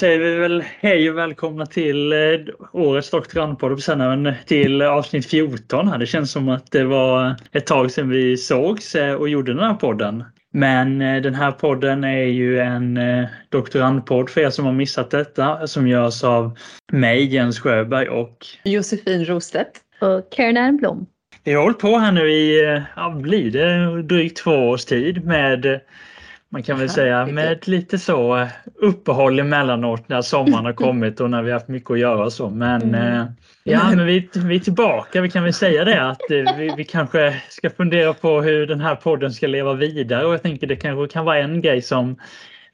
säger vi väl hej och välkomna till eh, årets doktorandpodd och sen till avsnitt 14. Det känns som att det var ett tag sedan vi sågs eh, och gjorde den här podden. Men eh, den här podden är ju en doktorandpodd för er som har missat detta som görs av mig, Jens Sjöberg och Josefin Rostedt och Karin Ernblom. Vi har hållit på här nu i, ja, blir det drygt två års tid med man kan väl Aha, säga med lite så eh, uppehåll emellanåt när sommaren har kommit och när vi har haft mycket att göra och så. Men mm. Eh, ja, men vi, vi är tillbaka. Vi kan väl säga det att eh, vi, vi kanske ska fundera på hur den här podden ska leva vidare och jag tänker det kanske kan vara en grej som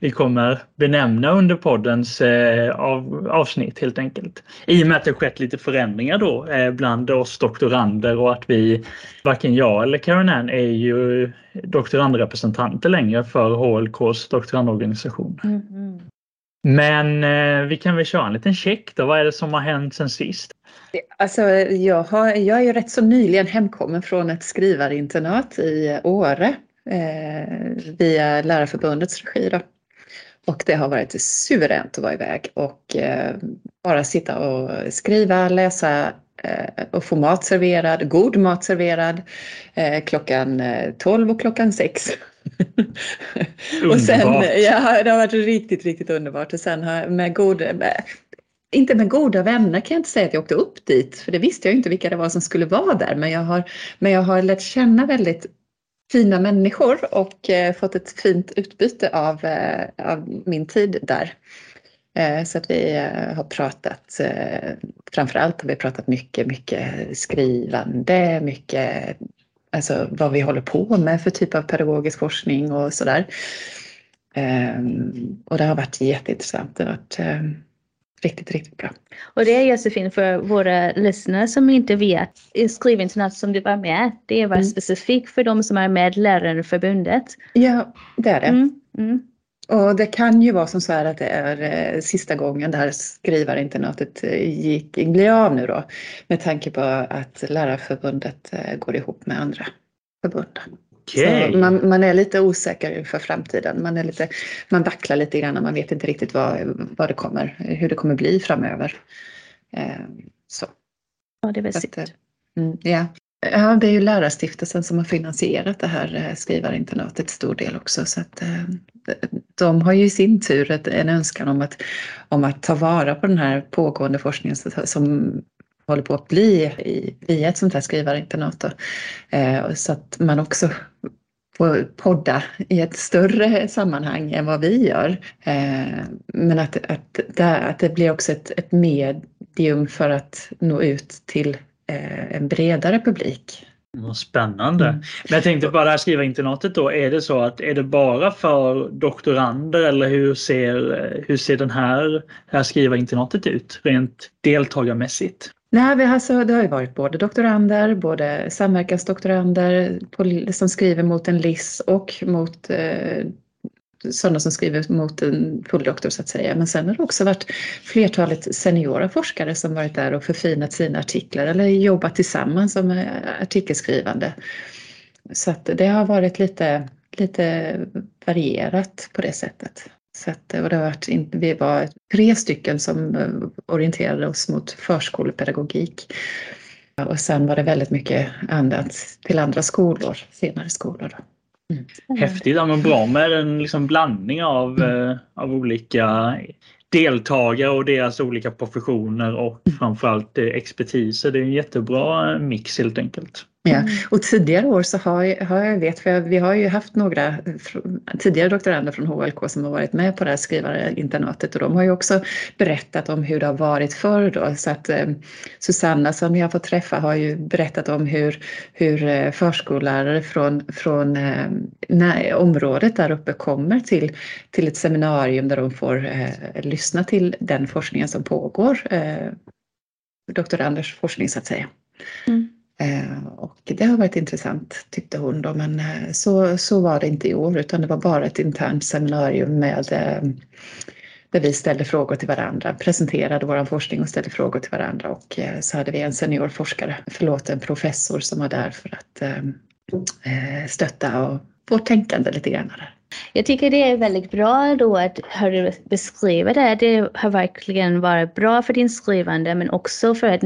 vi kommer benämna under poddens eh, av, avsnitt helt enkelt. I och med att det skett lite förändringar då eh, bland oss doktorander och att vi, varken jag eller Karen Ann är ju doktorandrepresentanter längre för HLKs doktorandorganisation. Mm -hmm. Men eh, vi kan väl köra en liten check då. Vad är det som har hänt sen sist? Alltså, jag, har, jag är ju rätt så nyligen hemkommen från ett skrivarinternat i Åre eh, via Lärarförbundets regi. Då. Och det har varit suveränt att vara iväg och eh, bara sitta och skriva, läsa eh, och få mat serverad, god mat serverad eh, klockan 12 och klockan 6. och sen, ja, det har varit riktigt, riktigt underbart. Och sen har med goda, med, inte med goda vänner kan jag inte säga att jag åkte upp dit, för det visste jag inte vilka det var som skulle vara där. Men jag har, men jag har lärt känna väldigt fina människor och eh, fått ett fint utbyte av, eh, av min tid där. Eh, så att vi har pratat, framförallt har vi pratat mycket, mycket skrivande, mycket alltså vad vi håller på med för typ av pedagogisk forskning och sådär. Ehm, och det har varit jätteintressant. Det har varit ehm, Riktigt, riktigt bra. Och det är Josefin för våra lyssnare som inte vet, skrivinternat som du var med, det är mm. specifikt för de som är med Lärarförbundet. Ja, det är det. Mm. Mm. Och det kan ju vara som så här att det är eh, sista gången det här skrivarinternatet eh, gick, blir av nu då. Med tanke på att Lärarförbundet eh, går ihop med andra förbund. Okay. Man, man, är lite osäker för framtiden. Man, är lite, man vacklar lite grann. Man vet inte riktigt vad, vad det kommer, hur det kommer bli framöver. Eh, så. Ja, det är väl synd. Mm, ja. ja, det är ju Lärarstiftelsen som har finansierat det här eh, skrivarinternatet stor del också. Så att, eh, de har ju i sin tur ett, en önskan om att, om att ta vara på den här pågående forskningen som håller på att bli i, via ett sånt här skrivarinternat. Eh, så att man också får podda i ett större sammanhang än vad vi gör. Eh, men att, att, att det blir också ett, ett medium för att nå ut till eh, en bredare publik. Vad spännande. Mm. Men jag tänkte bara det här skrivarinternatet då, är det så att är det bara för doktorander eller hur ser, hur ser den här, det här skrivarinternatet ut rent deltagarmässigt? Nej, vi har, så, det har ju varit både doktorander, både samverkansdoktorander som skriver mot en LIS och mot eh, sådana som skriver mot en fulldoktor så att säga. Men sen har det också varit flertalet seniora forskare som varit där och förfinat sina artiklar eller jobbat tillsammans som eh, artikelskrivande. Så att det har varit lite, lite varierat på det sättet. Så att, och det varit, vi var tre stycken som eh, orienterade oss mot förskolepedagogik. Och sen var det väldigt mycket annat till andra skolor, senare skolor. Då. Mm. Häftigt, ja, men bra med en liksom blandning av, mm. eh, av olika deltagare och deras olika professioner och mm. framförallt eh, expertiser. Det är en jättebra mix helt enkelt. Ja, mm. och tidigare år så har jag, har jag vet, för vi har ju haft några tidigare doktorander från HLK som har varit med på det här skrivarinternatet och de har ju också berättat om hur det har varit förr då. Så att eh, Susanna som jag får träffa har ju berättat om hur, hur eh, förskollärare från, från eh, när, området där uppe kommer till, till ett seminarium där de får eh, lyssna till den forskningen som pågår, eh, doktoranders forskning så att säga. Mm. Eh, och det har varit intressant tyckte hon då, men eh, så, så var det inte i år utan det var bara ett internt seminarium med eh, där vi ställde frågor till varandra, presenterade vår forskning och ställde frågor till varandra och så hade vi en seniorforskare, förlåt en professor som var där för att stötta och vårt tänkande lite grann. Jag tycker det är väldigt bra då att hur du beskriver det. Det har verkligen varit bra för din skrivande men också för att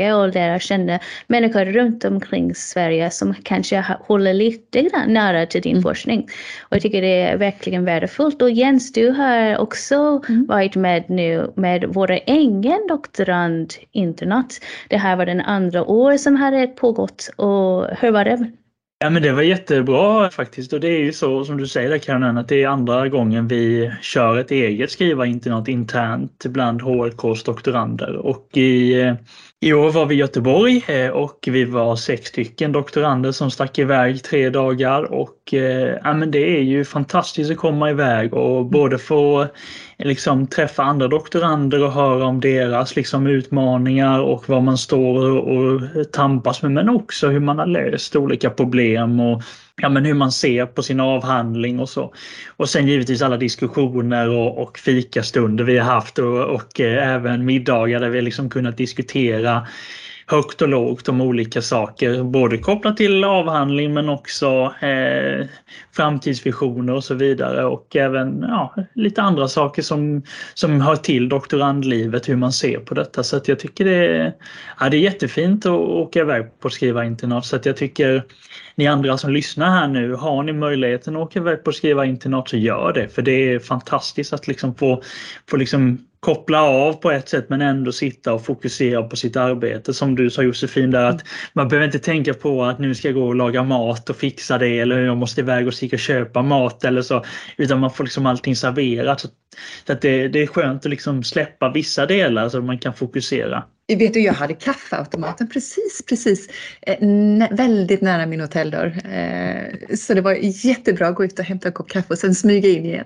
nätverka och lära känna människor runt omkring Sverige som kanske håller lite grann nära till din mm. forskning. Och jag tycker det är verkligen värdefullt. Och Jens, du har också mm. varit med nu med våra egen doktorandinternat. Det här var den andra år som hade pågått och hur var det? Ja men det var jättebra faktiskt och det är ju så som du säger Karin att det är andra gången vi kör ett eget skrivarinternat internt bland HLKs doktorander och i, i år var vi i Göteborg eh, och vi var sex stycken doktorander som stack iväg tre dagar. Och eh, ja, men det är ju fantastiskt att komma iväg och både få liksom träffa andra doktorander och höra om deras liksom utmaningar och vad man står och, och tampas med men också hur man har löst olika problem och ja, men hur man ser på sin avhandling och så. Och sen givetvis alla diskussioner och, och fikastunder vi har haft och, och eh, även middagar där vi liksom kunnat diskutera högt och lågt om olika saker, både kopplat till avhandling men också eh, framtidsvisioner och så vidare. Och även ja, lite andra saker som, som hör till doktorandlivet, hur man ser på detta. Så att jag tycker det är, ja, det är jättefint att åka iväg på skriva internat. Så att jag tycker ni andra som lyssnar här nu, har ni möjligheten att åka iväg på skriva internat så gör det. För det är fantastiskt att liksom få, få liksom koppla av på ett sätt men ändå sitta och fokusera på sitt arbete. Som du sa Josefin, där att man behöver inte tänka på att nu ska jag gå och laga mat och fixa det eller jag måste iväg och sticka och köpa mat eller så. Utan man får liksom allting serverat. Så att det, det är skönt att liksom släppa vissa delar så att man kan fokusera. Vet du, jag hade kaffeautomaten precis, precis eh, väldigt nära min hotelldörr. Eh, så det var jättebra att gå ut och hämta en kopp kaffe och sen smyga in igen.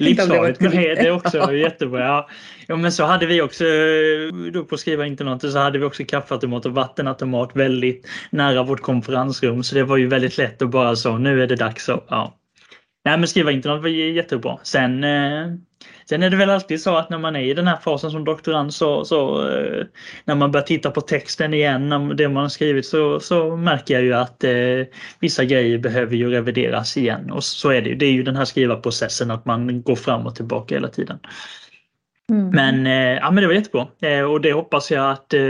Livsfarligt men det är också jättebra. Ja. ja men så hade vi också då på skriva internatet så hade vi också kaffeautomat och vattenautomat väldigt nära vårt konferensrum så det var ju väldigt lätt att bara så nu är det dags. Så, ja. Nej men skriva internat var jättebra. Sen eh, Sen är det väl alltid så att när man är i den här fasen som doktorand så, så eh, när man börjar titta på texten igen, det man har skrivit så, så märker jag ju att eh, vissa grejer behöver ju revideras igen och så är det ju. Det är ju den här skrivarprocessen att man går fram och tillbaka hela tiden. Mm. Men, eh, ja, men det var jättebra eh, och det hoppas jag att eh,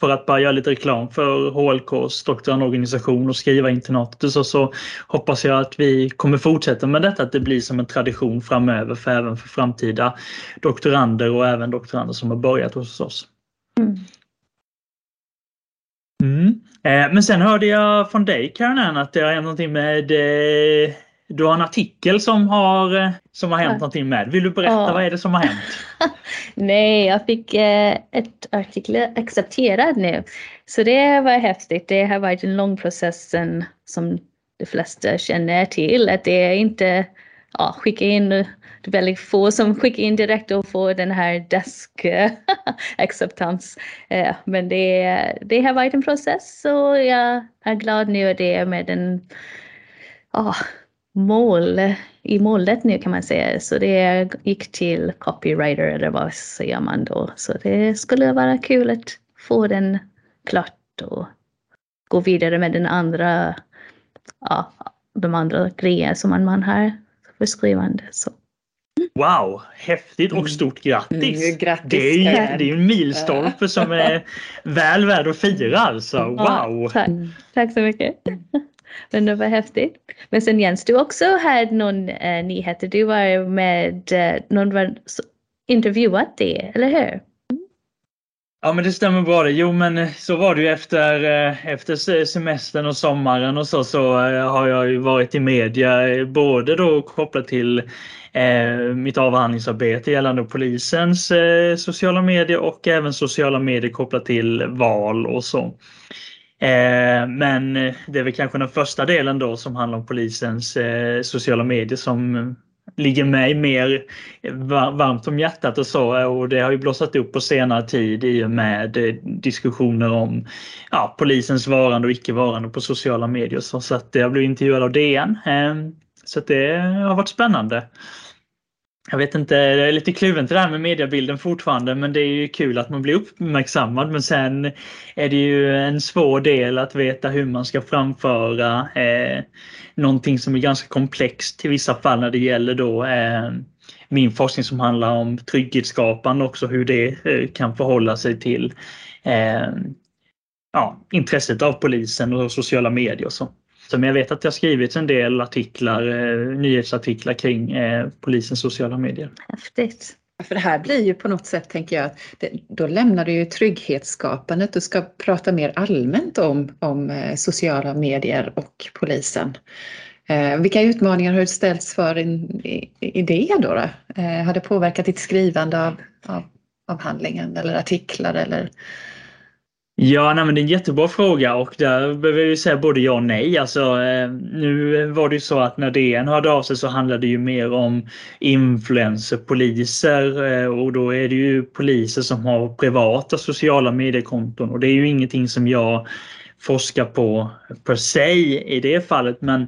för att bara göra lite reklam för HLKs doktorandorganisation och skriva internatet så, så hoppas jag att vi kommer fortsätta med detta, att det blir som en tradition framöver för även för framtida doktorander och även doktorander som har börjat hos oss. Mm. Mm. Men sen hörde jag från dig Karin att det är någonting med du har en artikel som har, eh, som har hänt ja. någonting med. Vill du berätta ja. vad är det som har hänt? Nej, jag fick eh, ett artikel accepterad nu. Så det var häftigt. Det har varit en lång process som de flesta känner till. Att det är inte ja, skicka in det är väldigt få som skickar in direkt och får den här desk acceptans. Eh, men det, det har varit en process och jag är glad nu att det är med en oh, mål i målet nu kan man säga. Så det gick till copywriter eller vad säger man då. Så det skulle vara kul att få den klart och gå vidare med den andra, ja, de andra grejer som man, man har för skrivande. Så. Wow, häftigt och mm. stort grattis! Mm, grattis. Det är ju det är en milstolpe som är väl värd att fira alltså. Wow! Ja, tack. tack så mycket! Men det var häftigt. Men sen Jens, du också hade någon eh, nyheter. Du var med, eh, någon var intervjuat dig, eller hur? Ja men det stämmer bra det. Jo men eh, så var det ju efter, eh, efter semestern och sommaren och så, så eh, har jag ju varit i media både då kopplat till eh, mitt avhandlingsarbete gällande polisens eh, sociala medier och även sociala medier kopplat till val och så. Eh, men det är väl kanske den första delen då som handlar om polisens eh, sociala medier som ligger mig mer varmt om hjärtat och så och det har ju blossat upp på senare tid i och med eh, diskussioner om ja, polisens varande och icke varande på sociala medier så, så att jag blev intervjuad av DN. Eh, så att det har varit spännande jag vet inte, jag är lite kluven till det här med mediebilden fortfarande men det är ju kul att man blir uppmärksammad men sen är det ju en svår del att veta hur man ska framföra eh, någonting som är ganska komplext i vissa fall när det gäller då eh, min forskning som handlar om trygghetsskapande också hur det eh, kan förhålla sig till eh, ja, intresset av polisen och sociala medier och så. Så men jag vet att det har skrivits en del artiklar, eh, nyhetsartiklar kring eh, polisens sociala medier. Häftigt. För det här blir ju på något sätt, tänker jag, det, då lämnar du ju trygghetsskapandet och ska prata mer allmänt om, om eh, sociala medier och polisen. Eh, vilka utmaningar har du ställts för i, i, i det då? då? Eh, har det påverkat ditt skrivande av, av avhandlingen eller artiklar eller Ja, nej, men det är en jättebra fråga och där behöver jag ju säga både ja och nej. Alltså, eh, nu var det ju så att när DN hörde av sig så handlade det ju mer om influencerpoliser eh, och då är det ju poliser som har privata sociala mediekonton och det är ju ingenting som jag forskar på per se i det fallet men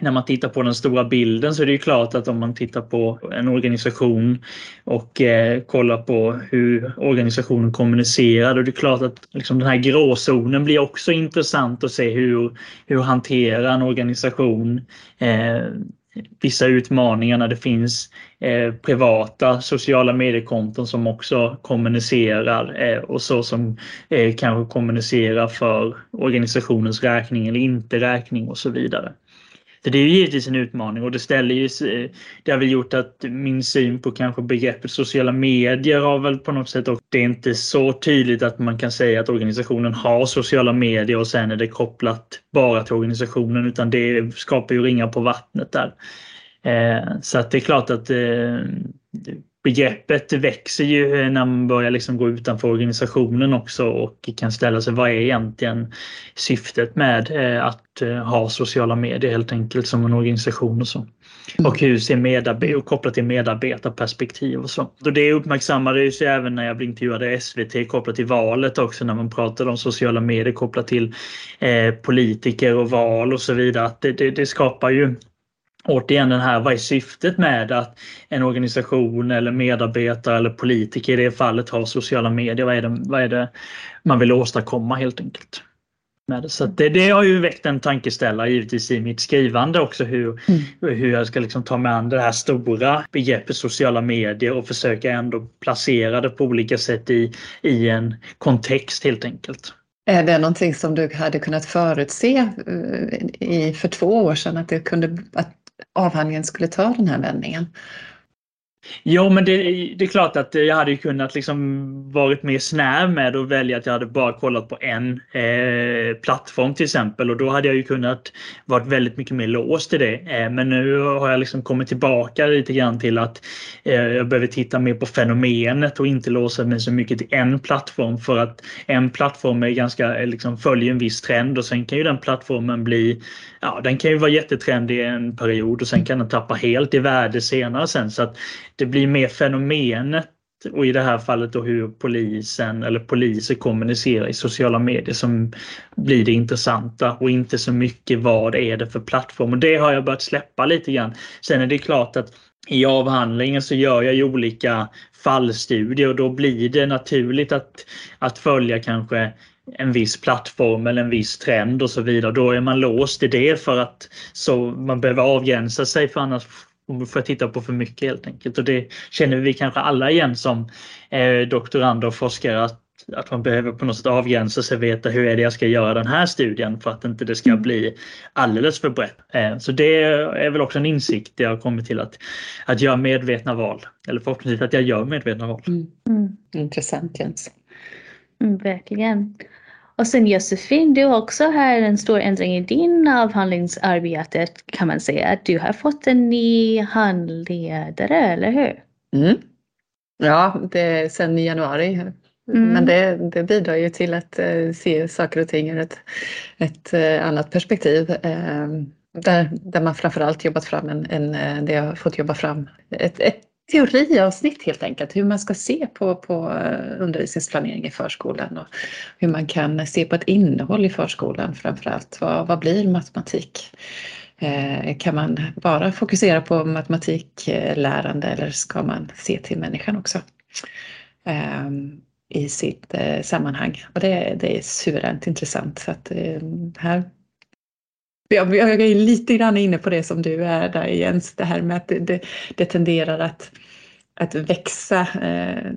när man tittar på den stora bilden så är det ju klart att om man tittar på en organisation och eh, kollar på hur organisationen kommunicerar då är det klart att liksom den här gråzonen blir också intressant att se hur, hur hanterar en organisation eh, vissa utmaningar när det finns eh, privata sociala mediekonton som också kommunicerar eh, och så som eh, kanske kommunicerar för organisationens räkning eller inte räkning och så vidare. Så det är ju givetvis en utmaning och det ställer ju, det har väl gjort att min syn på kanske begreppet sociala medier har väl på något sätt och det är inte så tydligt att man kan säga att organisationen har sociala medier och sen är det kopplat bara till organisationen utan det skapar ju ringar på vattnet där. Eh, så att det är klart att eh, begreppet växer ju när man börjar liksom gå utanför organisationen också och kan ställa sig vad är egentligen syftet med eh, att eh, ha sociala medier helt enkelt som en organisation och så. Mm. Och hur ser medarbetare och kopplat till medarbetarperspektiv och så. Och det uppmärksammades ju även när jag blev intervjuad i SVT kopplat till valet också när man pratade om sociala medier kopplat till eh, politiker och val och så vidare. Att det, det, det skapar ju återigen den här, vad är syftet med att en organisation eller medarbetare eller politiker i det fallet har sociala medier? Vad är det, vad är det man vill åstadkomma helt enkelt? Med det. Så det, det har ju väckt en tankeställare givetvis i mitt skrivande också hur, mm. hur jag ska liksom ta mig an det här stora begreppet sociala medier och försöka ändå placera det på olika sätt i, i en kontext helt enkelt. Är det någonting som du hade kunnat förutse eh, i, för två år sedan att, det kunde, att avhandlingen skulle ta den här vändningen. Jo, men det, det, är klart att jag hade kunnat liksom varit mer snäv med att välja att jag hade bara kollat på en eh, plattform till exempel. Och då hade jag ju kunnat varit väldigt mycket mer låst i det. Eh, men nu har jag liksom kommit tillbaka lite grann till att eh, jag behöver titta mer på fenomenet och inte låsa mig så mycket till en plattform. För att en plattform är ganska, eh, liksom, följer en viss trend och sen kan ju den plattformen bli, ja den kan ju vara jättetrendig en period och sen kan den tappa helt i värde senare sen. Så att det blir mer fenomenet och i det här fallet då hur polisen eller poliser kommunicerar i sociala medier som blir det intressanta och inte så mycket vad är det för plattform. Och det har jag börjat släppa lite grann. Sen är det klart att i avhandlingen så gör jag ju olika fallstudier och då blir det naturligt att, att följa kanske en viss plattform eller en viss trend och så vidare. Då är man låst i det för att så man behöver avgränsa sig för annars får jag titta på för mycket helt enkelt. Och det känner vi kanske alla igen som eh, doktorander och forskare att, att man behöver på något sätt avgränsa sig och veta hur är det jag ska göra den här studien för att inte det ska mm. bli alldeles för brett. Eh, så det är väl också en insikt jag har kommit till att, att göra medvetna val. Eller förhoppningsvis att jag gör medvetna val. Mm. Mm. Intressant Jens. Mm, verkligen. Och sen Josefin, du har också här en stor ändring i din avhandlingsarbete kan man säga. Du har fått en ny handledare, eller hur? Mm. Ja, det är sedan i januari. Mm. Men det, det, bidrar ju till att uh, se saker och ting ur ett, ett uh, annat perspektiv. Uh, där, där man framförallt jobbat fram en, en, det jag har fått jobba fram, ett, ett teoriavsnitt helt enkelt, hur man ska se på, på eh, undervisningsplanering i förskolan och hur man kan se på ett innehåll i förskolan framförallt. Vad, vad blir matematik? Eh, kan man bara fokusera på matematiklärande eller ska man se till människan också? Ehm, I sitt eh, sammanhang. Och det, det är suveränt intressant. Så att eh, här jag, jag är lite grann inne på det som du är där Jens, det här med att det, det, det tenderar att, att växa. Eh,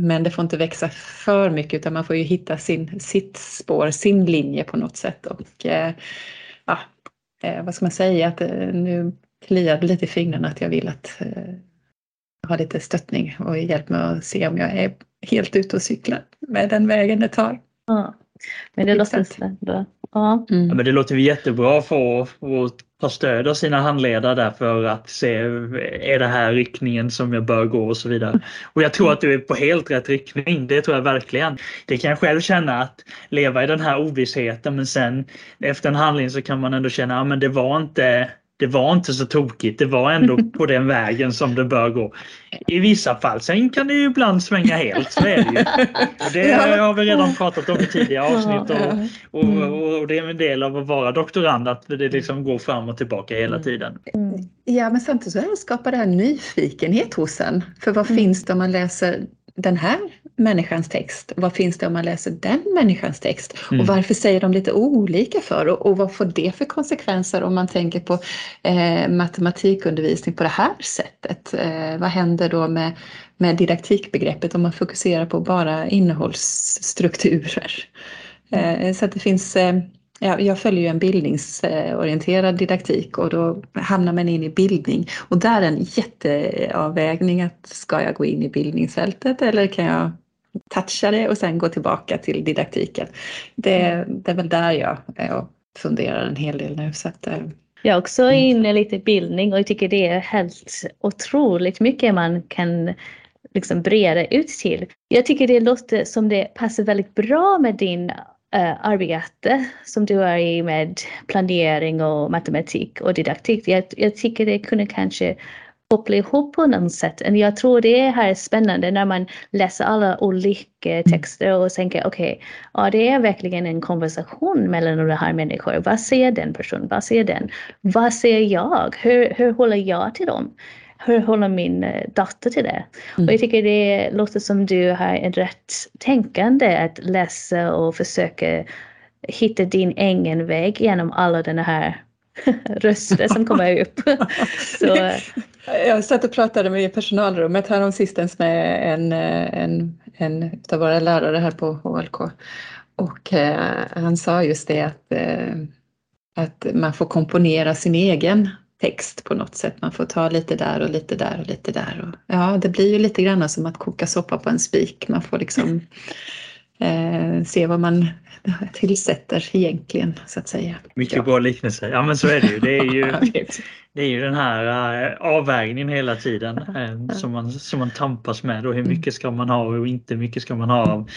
men det får inte växa för mycket utan man får ju hitta sin, sitt spår, sin linje på något sätt. Och eh, ja, eh, vad ska man säga, att nu kliar det lite i fingrarna att jag vill att ha lite stöttning och hjälp med att se om jag är helt ute och cyklar med den vägen det tar. Ja, men det låter. Ja. Mm. ja. men det låter jättebra att få, ta stöd av sina handledare där för att se är det här riktningen som jag bör gå och så vidare. Och jag tror att du är på helt rätt riktning. Det tror jag verkligen. Det kan jag själv känna att leva i den här ovissheten men sen efter en handling så kan man ändå känna att ja, det var inte det var inte så tokigt. Det var ändå på den vägen som det bör gå. I vissa fall. Sen kan det ju ibland svänga helt. Så är det ju. Och det har vi redan pratat om i tidigare avsnitt. Och, och, och, det är en del av att vara doktorand att det liksom går fram och tillbaka hela mm. tiden. Ja men samtidigt så skapar det här nyfikenhet hos en. För vad mm. finns det om man läser den här människans text? Vad finns det om man läser den människans text? Mm. Och varför säger de lite olika för? Och, och, vad får det för konsekvenser om man tänker på eh, matematikundervisning på det här sättet? Eh, vad händer då med, med didaktikbegreppet om man fokuserar på bara innehållsstrukturer? Eh, så att det finns eh, Ja, jag följer ju en bildningsorienterad didaktik och då hamnar man in i bildning. Och där är en jätteavvägning att ska jag gå in i bildningsfältet eller kan jag toucha det och sen gå tillbaka till didaktiken. Det, det är väl där jag funderar en hel del nu. Så att, eh, jag är också mm. inne lite i bildning och jag tycker det är helt otroligt mycket man kan liksom breda ut till. Jag tycker det låter som det passar väldigt bra med din Eh, arbete som du är i med planering och matematik och didaktik. Jag, jag tycker det kunde kanske koppla ihop på något sätt. Och jag tror det här är spännande när man läser alla olika texter och tänker okej, okay, ja det är verkligen en konversation mellan de här människor. Vad säger den personen? Vad säger den? Vad säger jag? Hur, hur håller jag till dem? Hur håller min eh, dotter till det? Mm. Och jag tycker det låter som du har ett rätt tänkande att läsa och försöka hitta din egen väg genom alla den här röster som kommer upp. Så. Jag satt och pratade med personalrummet häromsistens med en, en, en av våra lärare här på HLK och eh, han sa just det att, eh, att man får komponera sin egen text på något sätt. Man får ta lite där och lite där och lite där. Och, ja, det blir ju lite grann som att koka soppa på en spik. Man får liksom eh, se vad man tillsätter egentligen så att säga. Mycket ja. bra liknelse. Ja men så är det ju. Det är ju, det är ju den här uh, avvägningen hela tiden uh, som, man, som man tampas med. Och hur mm. mycket ska man ha och inte mycket ska man ha av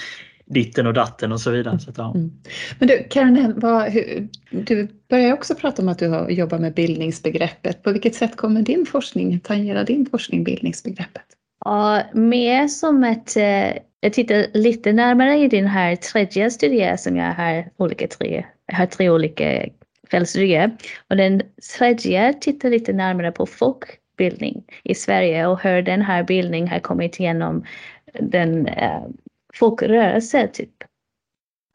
ditten och datten och så vidare. Så att, ja. mm. Men du Karen, vad, hur, du börjar också prata om att du har jobbat med bildningsbegreppet. På vilket sätt kommer din forskning tangera din forskning bildningsbegreppet? Ja, mer som ett eh, jag tittar lite närmare i den här tredje studien som jag har olika tre, jag har tre olika fältstudier. Och den tredje tittar lite närmare på folkbildning i Sverige och hur den här bildningen har kommit igenom den uh, folkrörelse typ.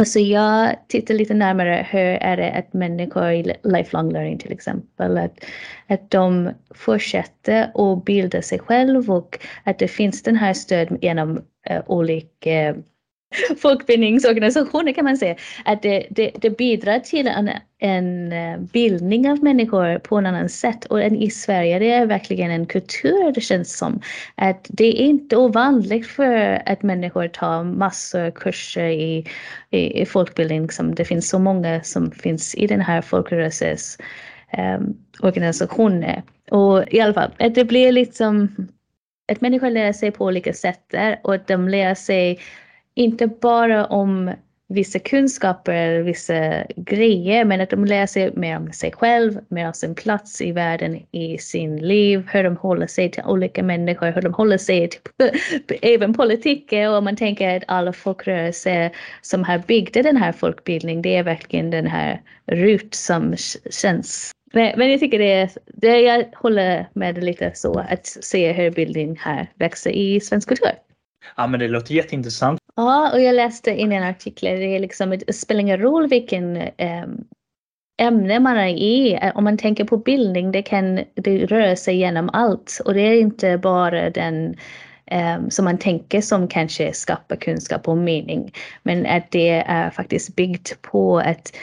Så jag tittar lite närmare hur är det att människor i lifelong learning till exempel, att, att de fortsätter att bilda sig själv och att det finns den här stöd genom uh, olika folkbildningsorganisationer kan man säga, att det, det, det bidrar till en, en eh, bildning av människor på en annan sätt. Och i Sverige det är verkligen en kultur det känns som. Att det är inte ovanligt för att människor tar massor kurser i, i, i folkbildning. Som det finns så många som finns i den här folkrörelses um, organisationer. Och i alla fall, att det blir liksom att människor lär sig på olika sätt och att de lär sig inte bara om vissa kunskaper, eller vissa grejer, men att de lär sig mer om sig själv, mer om sin plats i världen, i sin liv, hur de håller sig till olika människor, hur de håller sig till även politiken. Och man tänker att alla folkrörelser som har byggt den här folkbildningen, det är verkligen den här rut som känns Men, men jag tycker det är, det, jag håller med lite så att se hur bildning här växer i svensk kultur. Ja, men det låter jätteintressant. Ja, och jag läste in en artikel, det är liksom, det spelar ingen roll vilken ehm, ämne man är i. Eh, om man tänker på bildning, det kan det rör sig genom allt och det är inte bara den um, som man tänker som kanske skapar kunskap och mening, men att det är faktiskt byggt på att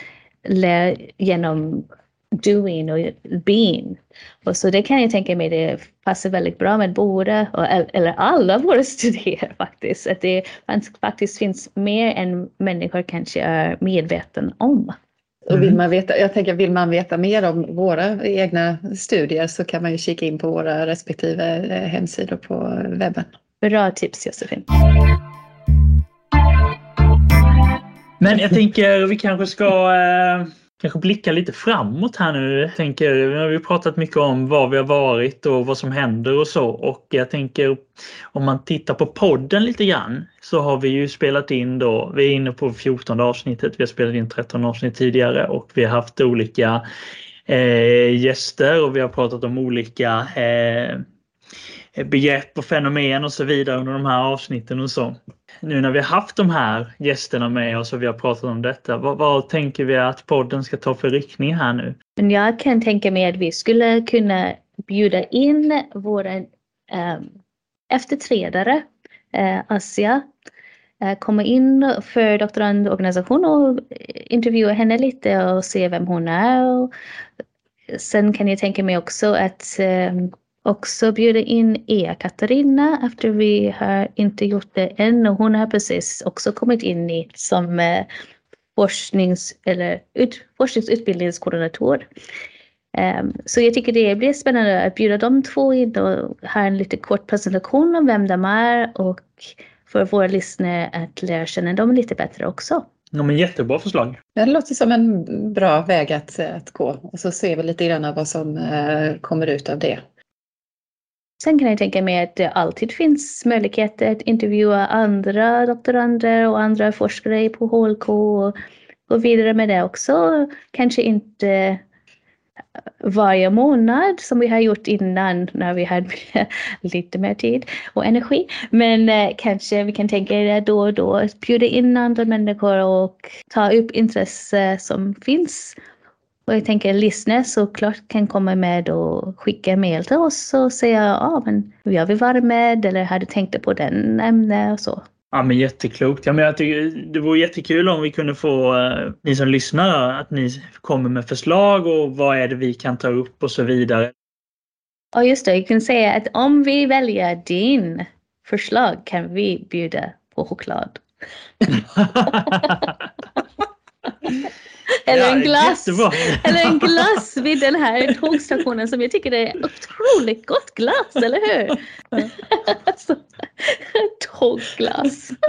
lära genom doing och being. Och så det kan jag tänka mig det passar väldigt bra med båda, eller alla våra studier faktiskt. Att det faktiskt finns mer än människor kanske är medveten om. Och vill mm. man veta, jag tänker, vill man veta mer om våra egna studier så kan man ju kika in på våra respektive eh, hemsidor på webben. Bra tips Josefin. Men jag tänker vi kanske ska eh kanske blicka lite framåt här nu. Jag tänker, vi har ju pratat mycket om var vi har varit och vad som händer och så och jag tänker om man tittar på podden lite grann så har vi ju spelat in då, vi är inne på 14 avsnittet, vi har spelat in 13 avsnitt tidigare och vi har haft olika eh, gäster och vi har pratat om olika eh, Eh, begrepp och fenomen och så vidare under de här avsnitten och så nu när vi har haft de här gästerna med oss och vi har pratat om detta, vad, vad, tänker vi att podden ska ta för riktning här nu? Men jag kan tänka mig att vi skulle kunna bjuda in våra eh, efterträdare, eh, Asia, eh, komma in för doktorandorganisation och eh, intervjua henne lite och se vem hon är. Och sen kan jag tänka mig också att eh, också bjuda in Ea-Katarina efter vi har inte gjort det än och hon har precis också kommit in i som eh, forsknings eller ut, forskningsutbildningskoordinator. Um, så jag tycker det blir spännande att bjuda de två in och ha en lite kort presentation om vem de är och för våra lyssnare att lära känna dem lite bättre också. Ja, men jättebra förslag. Det låter som en bra väg att, att gå och så ser vi lite grann vad som uh, kommer ut av det. Sen kan jag tänka mig att det alltid finns möjligheter att intervjua andra doktorander och andra forskare på HLK och gå vidare med det också. Kanske inte eh, varje månad som vi har gjort innan när vi hade lite mer tid och energi. Men eh, kanske vi kan tänka det då och då, bjuda in andra människor och ta upp intresse som finns och jag tänker lyssnare såklart kan komma med och skicka mejl till oss och säga ja men jag vill vara med eller hade tänkt på den ämnet och så. Ja men jätteklokt. Ja, men jag tycker det vore jättekul om vi kunde få eh, ni som lyssnar att ni kommer med förslag och vad är det vi kan ta upp och så vidare. Ja just det, jag kan säga att om vi väljer din förslag kan vi bjuda på choklad. Eller, en glass, eller en glass vid den här tågstationen som jag tycker är otroligt gott glass, eller hur? alltså, tågglass.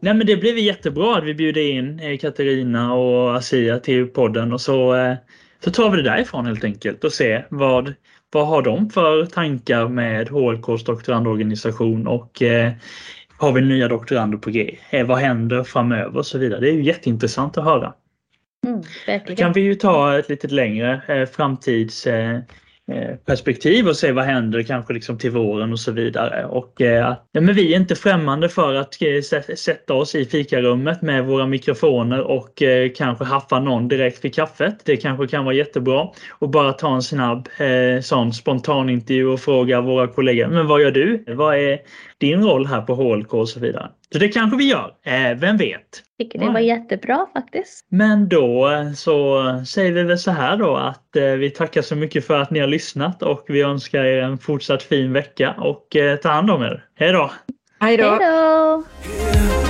Nej men det blev jättebra att vi bjuder in eh, Katarina och Asia till podden och så, eh, så tar vi det därifrån helt enkelt och ser vad, vad har de för tankar med HLKs doktorandorganisation och eh, har vi nya doktorander på G? Eh, vad händer framöver och så vidare. Det är ju jätteintressant att höra. Mm, kan vi ju ta ett lite längre eh, framtids eh, och se vad händer kanske liksom till våren och så vidare. Och, eh, ja, men vi är inte främmande för att sätta oss i fikarummet med våra mikrofoner och kanske haffa någon direkt vid kaffet. Det kanske kan vara jättebra. Och bara ta en snabb sån spontanintervju och fråga våra kollegor, men vad gör du? Vad är din roll här på HLK och så vidare? Så det kanske vi gör, eh, vem vet? tycker det var jättebra faktiskt. Men då så säger vi väl så här då att eh, vi tackar så mycket för att ni har lyssnat och vi önskar er en fortsatt fin vecka och eh, ta hand om er. Hej då! Hej då! Hej då!